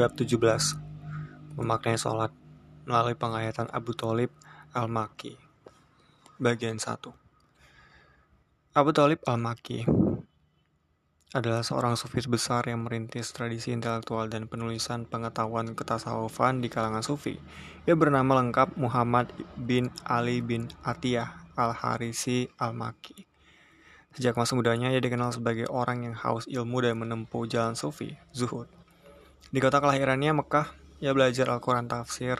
Bab 17 Memaknai sholat melalui pengayatan Abu Talib Al-Maki Bagian 1 Abu Talib Al-Maki adalah seorang sufi besar yang merintis tradisi intelektual dan penulisan pengetahuan ketasawufan di kalangan sufi. Ia bernama lengkap Muhammad bin Ali bin Atiyah Al-Harisi Al-Maki. Sejak masa mudanya, ia dikenal sebagai orang yang haus ilmu dan menempuh jalan sufi, zuhud. Di kota kelahirannya Mekah, ia belajar Al-Quran tafsir,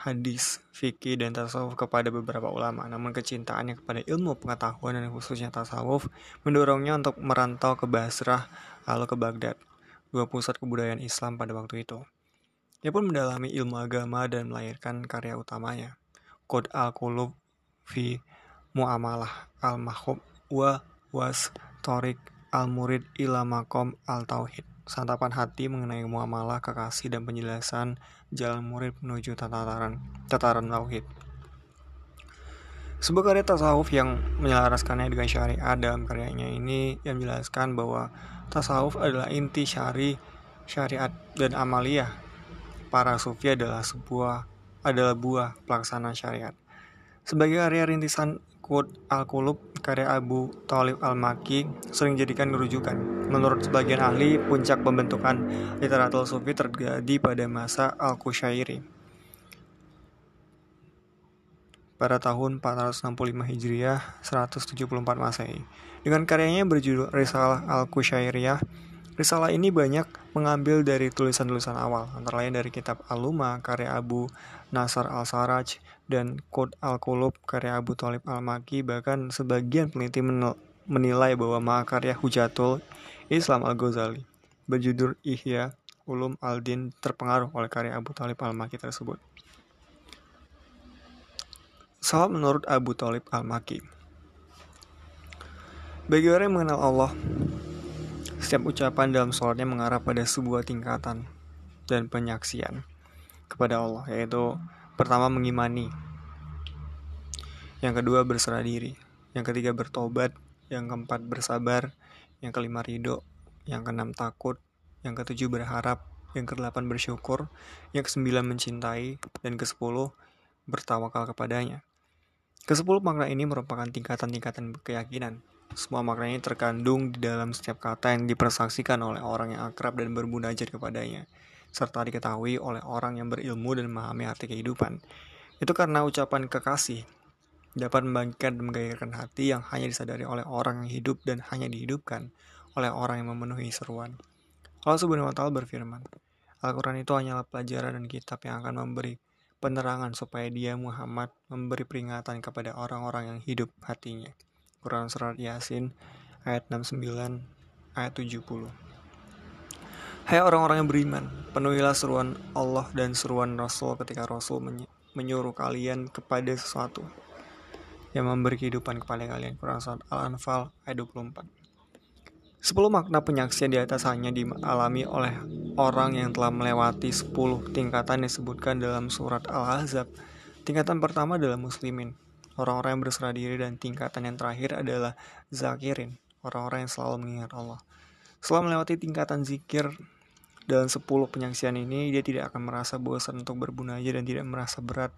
hadis, fikih, dan tasawuf kepada beberapa ulama. Namun kecintaannya kepada ilmu pengetahuan dan khususnya tasawuf mendorongnya untuk merantau ke Basrah lalu ke Baghdad, dua pusat kebudayaan Islam pada waktu itu. Ia pun mendalami ilmu agama dan melahirkan karya utamanya, Qod al-Qulub fi Mu'amalah al-Mahub wa Was Torik al-Murid ila Makom al-Tauhid santapan hati mengenai muamalah kekasih dan penjelasan jalan murid menuju tataran tataran tauhid. Sebuah karya tasawuf yang menyelaraskannya dengan syariat dalam karyanya ini yang menjelaskan bahwa tasawuf adalah inti syari syariat dan amaliyah. Para sufi adalah sebuah adalah buah pelaksana syariat. Sebagai karya rintisan Qud al-Qulub karya Abu Talib al-Maki sering jadikan rujukan. Menurut sebagian ahli, puncak pembentukan literatur sufi terjadi pada masa Al-Qushairi. Pada tahun 465 Hijriah, 174 Masehi. Dengan karyanya berjudul Risalah Al-Qushairiyah, Risalah ini banyak mengambil dari tulisan-tulisan awal, antara lain dari kitab Al-Luma karya Abu Nasar al-Saraj dan Qud al-Qulub karya Abu Talib al-Maki, bahkan sebagian peneliti menilai bahwa mahakarya Hujatul Islam al-Ghazali berjudul Ihya Ulum al-Din terpengaruh oleh karya Abu Talib al-Maki tersebut. Salat menurut Abu Talib al-Maki Bagi orang yang mengenal Allah, setiap ucapan dalam sholatnya mengarah pada sebuah tingkatan dan penyaksian kepada Allah, yaitu pertama mengimani, yang kedua berserah diri, yang ketiga bertobat, yang keempat bersabar, yang kelima ridho, yang keenam takut, yang ketujuh berharap, yang kedelapan bersyukur, yang kesembilan mencintai, dan kesepuluh bertawakal kepadanya. Kesepuluh makna ini merupakan tingkatan-tingkatan keyakinan. Semua maknanya terkandung di dalam setiap kata yang dipersaksikan oleh orang yang akrab dan bermunajat kepadanya, serta diketahui oleh orang yang berilmu dan memahami arti kehidupan. Itu karena ucapan kekasih dapat membangkitkan dan menggairahkan hati yang hanya disadari oleh orang yang hidup dan hanya dihidupkan oleh orang yang memenuhi seruan. Allah Subhanahu wa taala berfirman, Al-Qur'an itu hanyalah pelajaran dan kitab yang akan memberi penerangan supaya dia Muhammad memberi peringatan kepada orang-orang yang hidup hatinya. Quran Surat Yasin ayat 69 ayat 70 Hai orang-orang yang beriman, penuhilah seruan Allah dan seruan Rasul ketika Rasul menyuruh kalian kepada sesuatu yang memberi kehidupan kepada kalian. Quran Surat Al-Anfal ayat 24 Sepuluh makna penyaksian di atas hanya dialami oleh orang yang telah melewati sepuluh tingkatan disebutkan dalam surat Al-Ahzab. Tingkatan pertama adalah muslimin, Orang-orang yang berserah diri dan tingkatan yang terakhir adalah zakirin, orang-orang yang selalu mengingat Allah. Setelah melewati tingkatan zikir dalam 10 penyaksian ini, dia tidak akan merasa bosan untuk berbunaya dan tidak merasa berat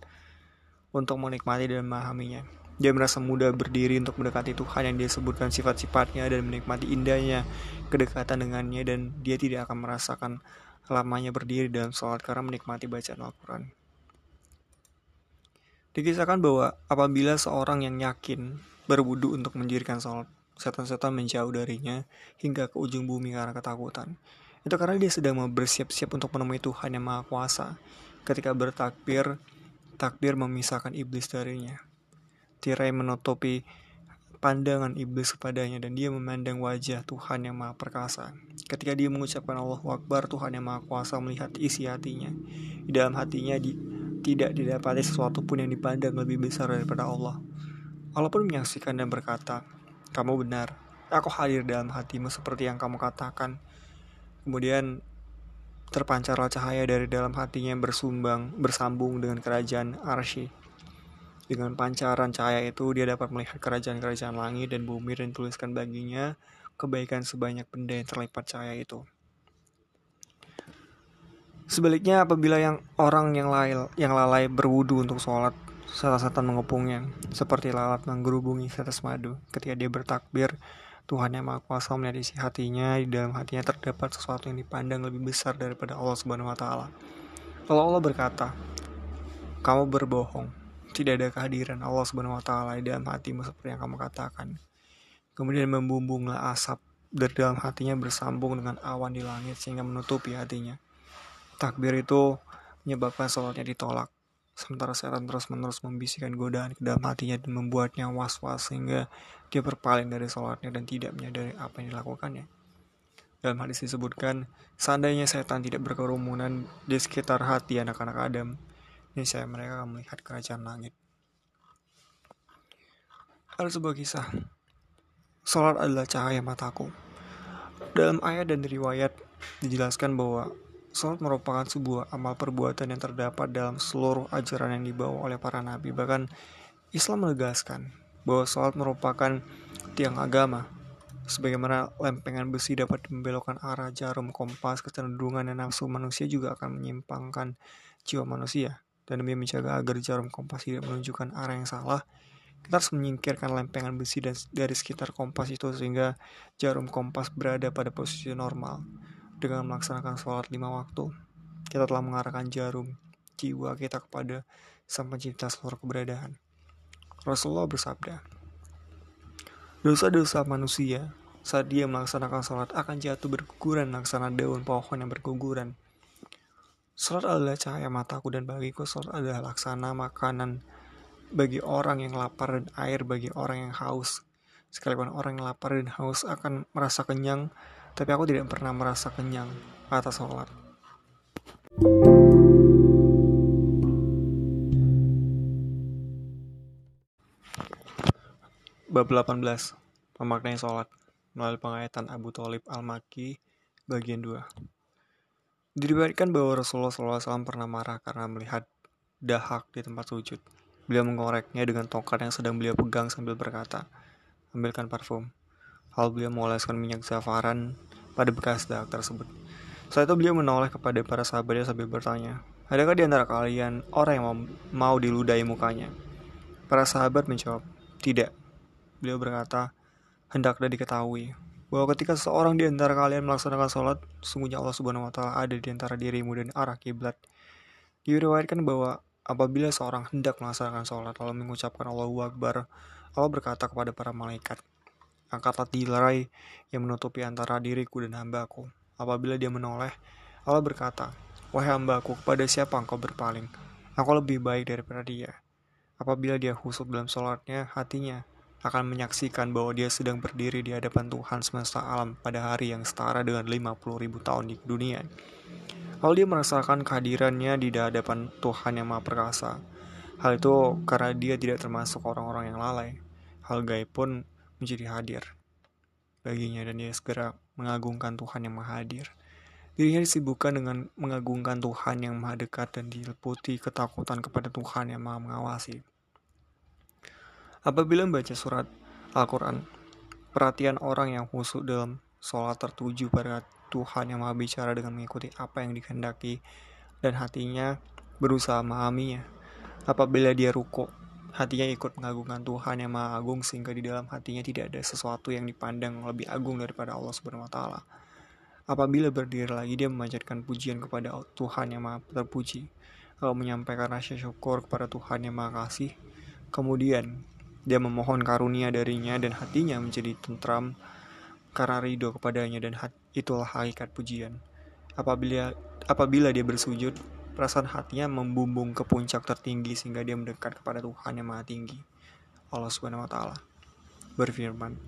untuk menikmati dan memahaminya. Dia merasa mudah berdiri untuk mendekati Tuhan yang dia sebutkan sifat-sifatnya dan menikmati indahnya kedekatan dengannya dan dia tidak akan merasakan lamanya berdiri dalam sholat karena menikmati bacaan Al-Quran. Dikisahkan bahwa apabila seorang yang yakin berwudu untuk mendirikan sholat, setan-setan menjauh darinya hingga ke ujung bumi karena ketakutan. Itu karena dia sedang bersiap-siap untuk menemui Tuhan yang Maha Kuasa. Ketika bertakbir, takbir memisahkan iblis darinya. Tirai menutupi pandangan iblis kepadanya dan dia memandang wajah Tuhan yang Maha Perkasa. Ketika dia mengucapkan Allah Akbar, Tuhan yang Maha Kuasa melihat isi hatinya. Di dalam hatinya di tidak didapati sesuatu pun yang dipandang lebih besar daripada Allah. Allah pun menyaksikan dan berkata, kamu benar, aku hadir dalam hatimu seperti yang kamu katakan. Kemudian terpancarlah cahaya dari dalam hatinya yang bersumbang, bersambung dengan kerajaan Arsy. Dengan pancaran cahaya itu, dia dapat melihat kerajaan-kerajaan langit dan bumi dan tuliskan baginya kebaikan sebanyak benda yang terlipat cahaya itu. Sebaliknya apabila yang orang yang lalai, yang lalai berwudu untuk sholat, setan mengepungnya, seperti lalat menggerubungi setes madu. Ketika dia bertakbir, Tuhan yang Maha Kuasa melihat isi hatinya, di dalam hatinya terdapat sesuatu yang dipandang lebih besar daripada Allah Subhanahu wa taala. Kalau Allah berkata, "Kamu berbohong, tidak ada kehadiran Allah Subhanahu wa taala dalam hatimu seperti yang kamu katakan." Kemudian membumbunglah asap dari dalam hatinya bersambung dengan awan di langit sehingga menutupi hatinya. Takbir itu menyebabkan sholatnya ditolak. Sementara setan terus-menerus membisikkan godaan ke dalam hatinya dan membuatnya was-was sehingga dia berpaling dari sholatnya dan tidak menyadari apa yang dilakukannya. Dalam hadis disebutkan, seandainya setan tidak berkerumunan di sekitar hati anak-anak Adam, ini saya mereka akan melihat kerajaan langit. Ada sebuah kisah. Sholat adalah cahaya mataku. Dalam ayat dan riwayat dijelaskan bahwa Salat merupakan sebuah amal perbuatan yang terdapat dalam seluruh ajaran yang dibawa oleh para nabi. Bahkan Islam menegaskan bahwa salat merupakan tiang agama. Sebagaimana lempengan besi dapat membelokkan arah jarum kompas, kecenderungan dan nafsu manusia juga akan menyimpangkan jiwa manusia. Dan demi menjaga agar jarum kompas tidak menunjukkan arah yang salah, kita harus menyingkirkan lempengan besi dari sekitar kompas itu sehingga jarum kompas berada pada posisi normal. Dengan melaksanakan sholat lima waktu, kita telah mengarahkan jarum jiwa kita kepada Sang Pencipta seluruh keberadaan. Rasulullah bersabda, Dosa-dosa manusia saat dia melaksanakan sholat akan jatuh berguguran laksana daun pohon yang berguguran. Sholat adalah cahaya mataku dan bagiku sholat adalah laksana makanan bagi orang yang lapar dan air bagi orang yang haus. Sekalipun orang yang lapar dan haus akan merasa kenyang, tapi aku tidak pernah merasa kenyang atas sholat. Bab 18 Pemaknai sholat melalui pengayatan Abu Talib Al-Maki bagian 2 Diriwayatkan bahwa Rasulullah SAW pernah marah karena melihat dahak di tempat sujud. Beliau mengoreknya dengan tongkat yang sedang beliau pegang sambil berkata, ambilkan parfum. Hal beliau mengoleskan minyak zafaran pada bekas dak tersebut. Setelah itu beliau menoleh kepada para sahabatnya sambil bertanya, Adakah di antara kalian orang yang mau diludahi mukanya? Para sahabat menjawab, Tidak. Beliau berkata, Hendaklah diketahui bahwa ketika seorang di antara kalian melaksanakan sholat, sungguhnya Allah Subhanahu wa Ta'ala ada di antara dirimu dan arah kiblat. Diriwayatkan bahwa apabila seorang hendak melaksanakan sholat lalu mengucapkan Allahu Akbar, Allah berkata kepada para malaikat, angkatlah tirai yang menutupi antara diriku dan hambaku. Apabila dia menoleh, Allah berkata, Wahai hambaku, kepada siapa engkau berpaling? Aku lebih baik daripada dia. Apabila dia khusyuk dalam sholatnya, hatinya akan menyaksikan bahwa dia sedang berdiri di hadapan Tuhan semesta alam pada hari yang setara dengan 50 ribu tahun di dunia. Lalu dia merasakan kehadirannya di hadapan Tuhan yang Maha Perkasa. Hal itu karena dia tidak termasuk orang-orang yang lalai. Hal gaib pun menjadi hadir baginya dan dia segera mengagungkan Tuhan yang maha hadir. Dirinya disibukkan dengan mengagungkan Tuhan yang maha dekat dan diliputi ketakutan kepada Tuhan yang maha mengawasi. Apabila membaca surat Al-Quran, perhatian orang yang khusyuk dalam sholat tertuju pada Tuhan yang maha bicara dengan mengikuti apa yang dikehendaki dan hatinya berusaha memahaminya. Apabila dia ruko, hatinya ikut mengagungkan Tuhan yang Maha Agung sehingga di dalam hatinya tidak ada sesuatu yang dipandang lebih agung daripada Allah Subhanahu wa taala. Apabila berdiri lagi dia memanjatkan pujian kepada Tuhan yang Maha terpuji, lalu menyampaikan rasa syukur kepada Tuhan yang Maha kasih. Kemudian dia memohon karunia darinya dan hatinya menjadi tentram karena ridho kepadanya dan itulah hakikat pujian. Apabila apabila dia bersujud, Perasaan hatinya membumbung ke puncak tertinggi sehingga dia mendekat kepada Tuhan yang maha tinggi. Allah subhanahu wa ta'ala berfirman,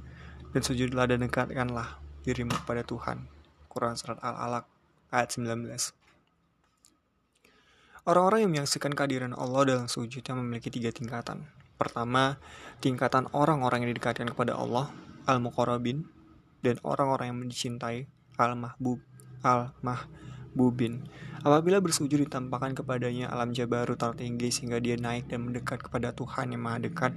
dan sujudlah dan dekatkanlah dirimu kepada Tuhan. Quran Surat Al-Alaq ayat 19 Orang-orang yang menyaksikan kehadiran Allah dalam sujudnya memiliki tiga tingkatan. Pertama, tingkatan orang-orang yang didekatkan kepada Allah, al-muqarrabin, dan orang-orang yang mencintai, al-mahbub, al-mahbubin. Apabila bersujud ditampakkan kepadanya alam jabaru tertinggi sehingga dia naik dan mendekat kepada Tuhan yang maha dekat.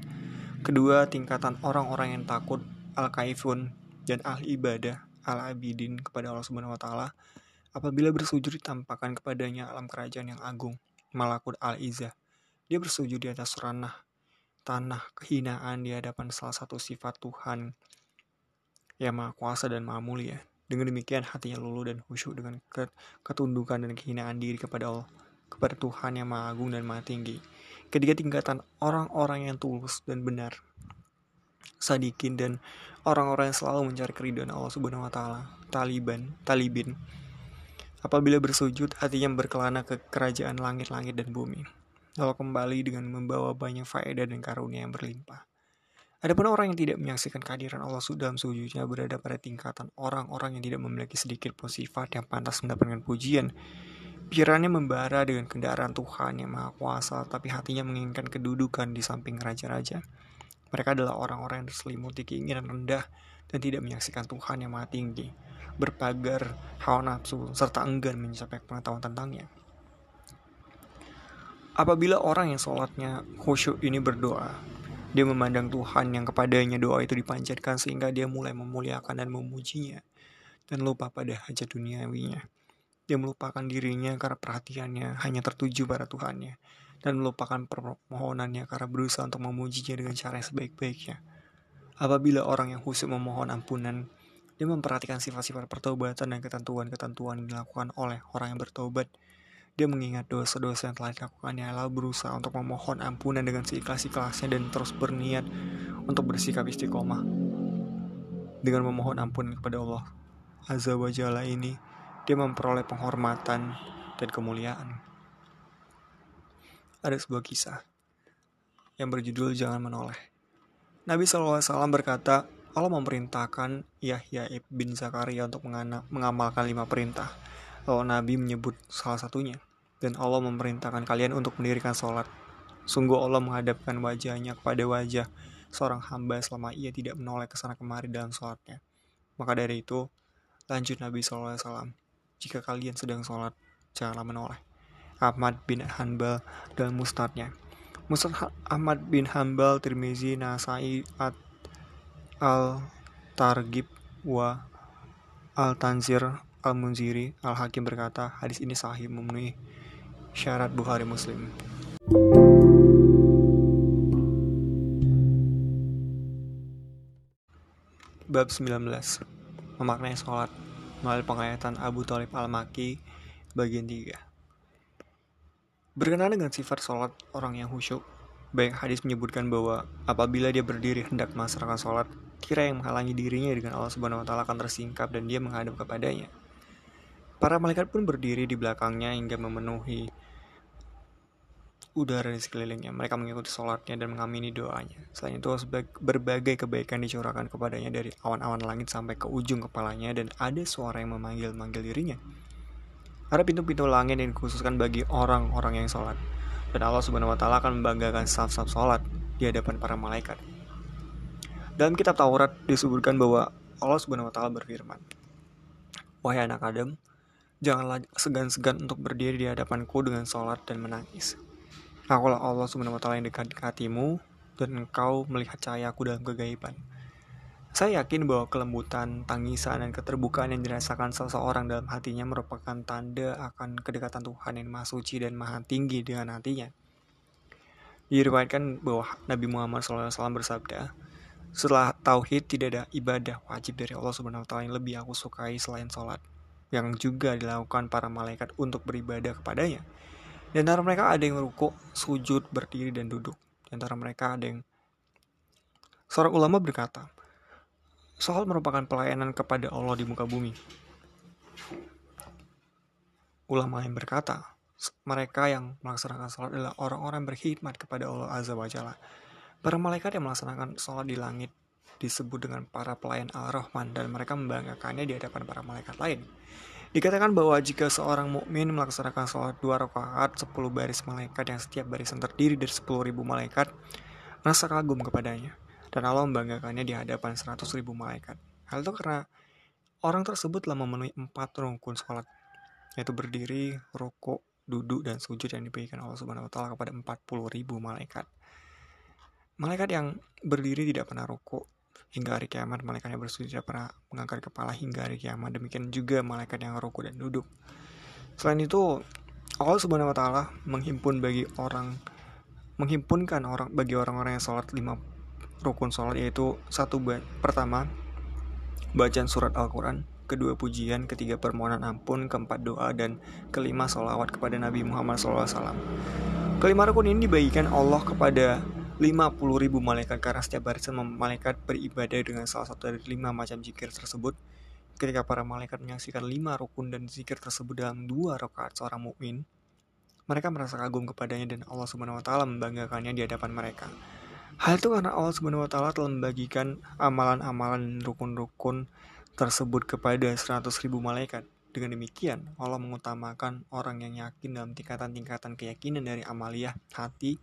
Kedua, tingkatan orang-orang yang takut al-kaifun dan ahli ibadah al-abidin kepada Allah Subhanahu wa taala. Apabila bersujud ditampakkan kepadanya alam kerajaan yang agung, Malakut Al-Izzah. Dia bersujud di atas ranah tanah kehinaan di hadapan salah satu sifat Tuhan yang maha kuasa dan maha mulia. Dengan demikian hatinya luluh dan khusyuk dengan ketundukan dan kehinaan diri kepada Allah, kepada Tuhan yang maha agung dan maha tinggi. Ketiga tingkatan orang-orang yang tulus dan benar, sadikin dan orang-orang yang selalu mencari keridhaan Allah Subhanahu wa taala, Taliban, Talibin. Apabila bersujud, hatinya berkelana ke kerajaan langit-langit dan bumi lalu kembali dengan membawa banyak faedah dan karunia yang berlimpah. Adapun orang yang tidak menyaksikan kehadiran Allah dalam sujudnya berada pada tingkatan orang-orang yang tidak memiliki sedikit pun sifat yang pantas mendapatkan pujian. Pikirannya membara dengan kendaraan Tuhan yang maha kuasa, tapi hatinya menginginkan kedudukan di samping raja-raja. Mereka adalah orang-orang yang terselimuti keinginan rendah dan tidak menyaksikan Tuhan yang maha tinggi, berpagar hawa nafsu, serta enggan mencapai pengetahuan tentangnya. Apabila orang yang sholatnya khusyuk ini berdoa, dia memandang Tuhan yang kepadanya doa itu dipanjatkan sehingga dia mulai memuliakan dan memujinya dan lupa pada hajat duniawinya. Dia melupakan dirinya karena perhatiannya hanya tertuju pada Tuhannya dan melupakan permohonannya karena berusaha untuk memujinya dengan cara yang sebaik-baiknya. Apabila orang yang khusyuk memohon ampunan, dia memperhatikan sifat-sifat pertobatan dan ketentuan-ketentuan yang dilakukan oleh orang yang bertobat dia mengingat dosa-dosa yang telah dilakukannya lalu berusaha untuk memohon ampunan dengan seikhlas-ikhlasnya dan terus berniat untuk bersikap istiqomah. Dengan memohon ampun kepada Allah Azza wa Jalla ini, dia memperoleh penghormatan dan kemuliaan. Ada sebuah kisah yang berjudul Jangan Menoleh. Nabi SAW berkata, Allah memerintahkan Yahya bin Zakaria untuk mengamalkan lima perintah. Lalu Nabi menyebut salah satunya dan Allah memerintahkan kalian untuk mendirikan sholat. Sungguh Allah menghadapkan wajahnya kepada wajah seorang hamba selama ia tidak menoleh ke sana kemari dalam sholatnya. Maka dari itu, lanjut Nabi SAW, jika kalian sedang sholat, janganlah menoleh. Ahmad bin Hanbal dalam musnadnya. Musnad Ahmad bin Hanbal, Tirmizi, Nasai, At Al-Targib, wa Al-Tanzir, Al-Munziri, Al-Hakim berkata, hadis ini sahih memenuhi syarat Bukhari Muslim. Bab 19 Memaknai sholat melalui pengayatan Abu Talib Al-Maki bagian 3 Berkenaan dengan sifat sholat orang yang khusyuk, banyak hadis menyebutkan bahwa apabila dia berdiri hendak melaksanakan sholat, kira yang menghalangi dirinya dengan Allah Subhanahu wa taala akan tersingkap dan dia menghadap kepadanya. Para malaikat pun berdiri di belakangnya hingga memenuhi udara di sekelilingnya. Mereka mengikuti sholatnya dan mengamini doanya. Selain itu, berbagai kebaikan dicurahkan kepadanya dari awan-awan langit sampai ke ujung kepalanya dan ada suara yang memanggil-manggil dirinya. Ada pintu-pintu langit yang dikhususkan bagi orang-orang yang sholat. Dan Allah Subhanahu wa taala akan membanggakan saf-saf sholat di hadapan para malaikat. Dalam kitab Taurat disebutkan bahwa Allah Subhanahu wa taala berfirman, "Wahai anak Adam, Janganlah segan-segan untuk berdiri di hadapanku dengan sholat dan menangis. Akulah Allah subhanahu wa ta'ala yang dekat hatimu, dan engkau melihat cahayaku dalam kegaiban. Saya yakin bahwa kelembutan, tangisan, dan keterbukaan yang dirasakan seseorang dalam hatinya merupakan tanda akan kedekatan Tuhan yang maha suci dan maha tinggi dengan hatinya. Diriwayatkan bahwa Nabi Muhammad SAW bersabda, setelah tauhid tidak ada ibadah wajib dari Allah Subhanahu wa taala yang lebih aku sukai selain sholat yang juga dilakukan para malaikat untuk beribadah kepadanya. Di antara mereka ada yang rukuk, sujud, berdiri, dan duduk. Di antara mereka ada yang... Seorang ulama berkata, Soal merupakan pelayanan kepada Allah di muka bumi. Ulama yang berkata, mereka yang melaksanakan sholat adalah orang-orang berkhidmat kepada Allah Azza wa Jalla. Para malaikat yang melaksanakan sholat di langit disebut dengan para pelayan Al-Rahman dan mereka membanggakannya di hadapan para malaikat lain. Dikatakan bahwa jika seorang mukmin melaksanakan sholat dua rakaat 10 baris malaikat yang setiap barisan terdiri dari 10 ribu malaikat, rasa kagum kepadanya. Dan Allah membanggakannya di hadapan 100 ribu malaikat. Hal itu karena orang tersebut telah memenuhi empat rukun sholat, yaitu berdiri, rukuk, duduk, dan sujud yang diberikan Allah Subhanahu wa taala kepada 40 ribu malaikat. Malaikat yang berdiri tidak pernah rukuk, hingga hari kiamat malaikat yang bersujud tidak pernah mengangkat kepala hingga hari kiamat. Demikian juga malaikat yang ruku dan duduk. Selain itu Allah subhanahu wa taala menghimpun bagi orang menghimpunkan orang bagi orang-orang yang sholat lima rukun sholat yaitu satu pertama bacaan surat Al-Quran kedua pujian ketiga permohonan ampun keempat doa dan kelima sholawat kepada Nabi Muhammad SAW kelima rukun ini dibagikan Allah kepada 50 ribu malaikat karena setiap barisan malaikat beribadah dengan salah satu dari lima macam zikir tersebut. Ketika para malaikat menyaksikan lima rukun dan zikir tersebut dalam dua rakaat seorang mukmin, mereka merasa kagum kepadanya dan Allah Subhanahu wa taala membanggakannya di hadapan mereka. Hal itu karena Allah Subhanahu wa taala telah membagikan amalan-amalan rukun-rukun tersebut kepada 100 ribu malaikat. Dengan demikian, Allah mengutamakan orang yang yakin dalam tingkatan-tingkatan keyakinan dari amaliyah hati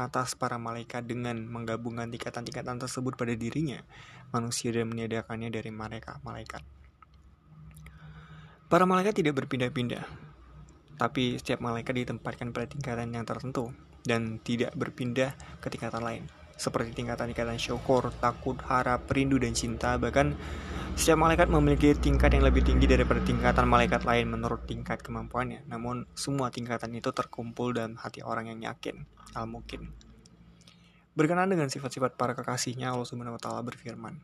atas para malaikat dengan menggabungkan tingkatan-tingkatan tersebut pada dirinya, manusia dan meniadakannya dari mereka, malaikat. Para malaikat tidak berpindah-pindah, tapi setiap malaikat ditempatkan pada tingkatan yang tertentu dan tidak berpindah ke tingkatan lain, seperti tingkatan-tingkatan syukur, takut, harap, rindu, dan cinta. Bahkan setiap malaikat memiliki tingkat yang lebih tinggi daripada tingkatan malaikat lain menurut tingkat kemampuannya. Namun, semua tingkatan itu terkumpul dalam hati orang yang yakin al-mukin. Berkenaan dengan sifat-sifat para kekasihnya, Allah Subhanahu wa taala berfirman,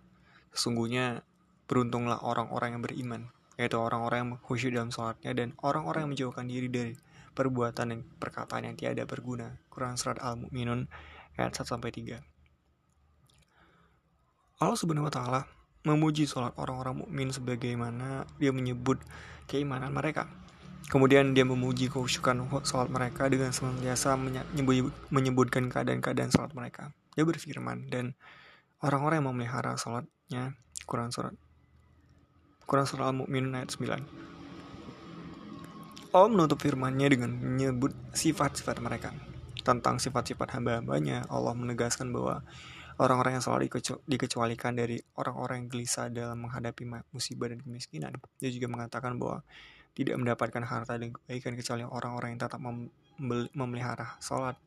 Sesungguhnya beruntunglah orang-orang yang beriman, yaitu orang-orang yang khusyuk dalam sholatnya dan orang-orang yang menjauhkan diri dari perbuatan dan perkataan yang tiada berguna. Quran Surat Al-Mu'minun ayat 1 3. Allah Subhanahu wa taala memuji sholat orang-orang mukmin sebagaimana dia menyebut keimanan mereka. Kemudian dia memuji kehusukan salat mereka dengan senantiasa menyebutkan keadaan-keadaan salat mereka. Dia berfirman dan orang-orang yang memelihara salatnya Quran surat Quran surat Al-Mu'minun ayat 9. Allah menutup firmannya dengan menyebut sifat-sifat mereka. Tentang sifat-sifat hamba-hambanya, Allah menegaskan bahwa orang-orang yang selalu dikecualikan dari orang-orang yang gelisah dalam menghadapi musibah dan kemiskinan. Dia juga mengatakan bahwa tidak mendapatkan harta dan kebaikan kecuali orang-orang yang tetap mem memelihara sholat.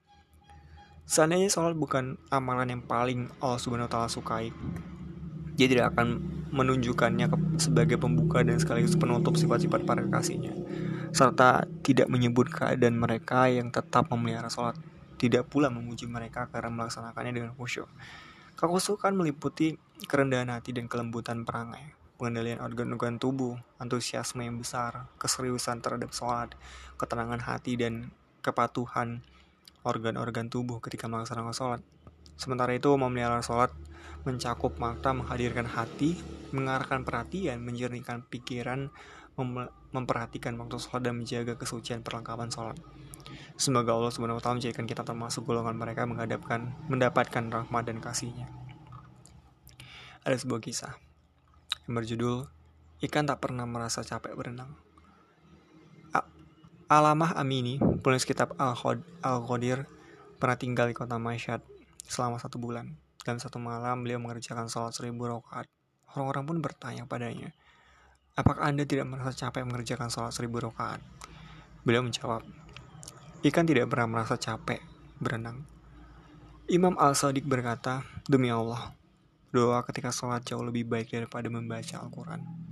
Seandainya sholat bukan amalan yang paling Allah Subhanahu wa taala sukai, dia tidak akan menunjukkannya sebagai pembuka dan sekaligus penutup sifat-sifat para kekasihnya, serta tidak menyebut keadaan mereka yang tetap memelihara sholat, tidak pula memuji mereka karena melaksanakannya dengan khusyuk. Kekhusyukan meliputi kerendahan hati dan kelembutan perangai, pengendalian organ-organ tubuh, antusiasme yang besar, keseriusan terhadap sholat, ketenangan hati, dan kepatuhan organ-organ tubuh ketika melaksanakan sholat. Sementara itu, memelihara sholat mencakup makna menghadirkan hati, mengarahkan perhatian, menjernihkan pikiran, memperhatikan waktu sholat dan menjaga kesucian perlengkapan sholat. Semoga Allah taala menjadikan kita termasuk golongan mereka menghadapkan mendapatkan rahmat dan kasihnya. Ada sebuah kisah yang berjudul Ikan Tak Pernah Merasa Capek Berenang. Alamah Amini, penulis kitab Al-Qadir, pernah tinggal di kota Masyad selama satu bulan. Dan satu malam beliau mengerjakan sholat seribu rakaat. Orang-orang pun bertanya padanya, apakah anda tidak merasa capek mengerjakan sholat seribu rakaat? Beliau menjawab, ikan tidak pernah merasa capek berenang. Imam Al-Sadiq berkata, demi Allah, Doa ketika sholat jauh lebih baik daripada membaca Al-Quran.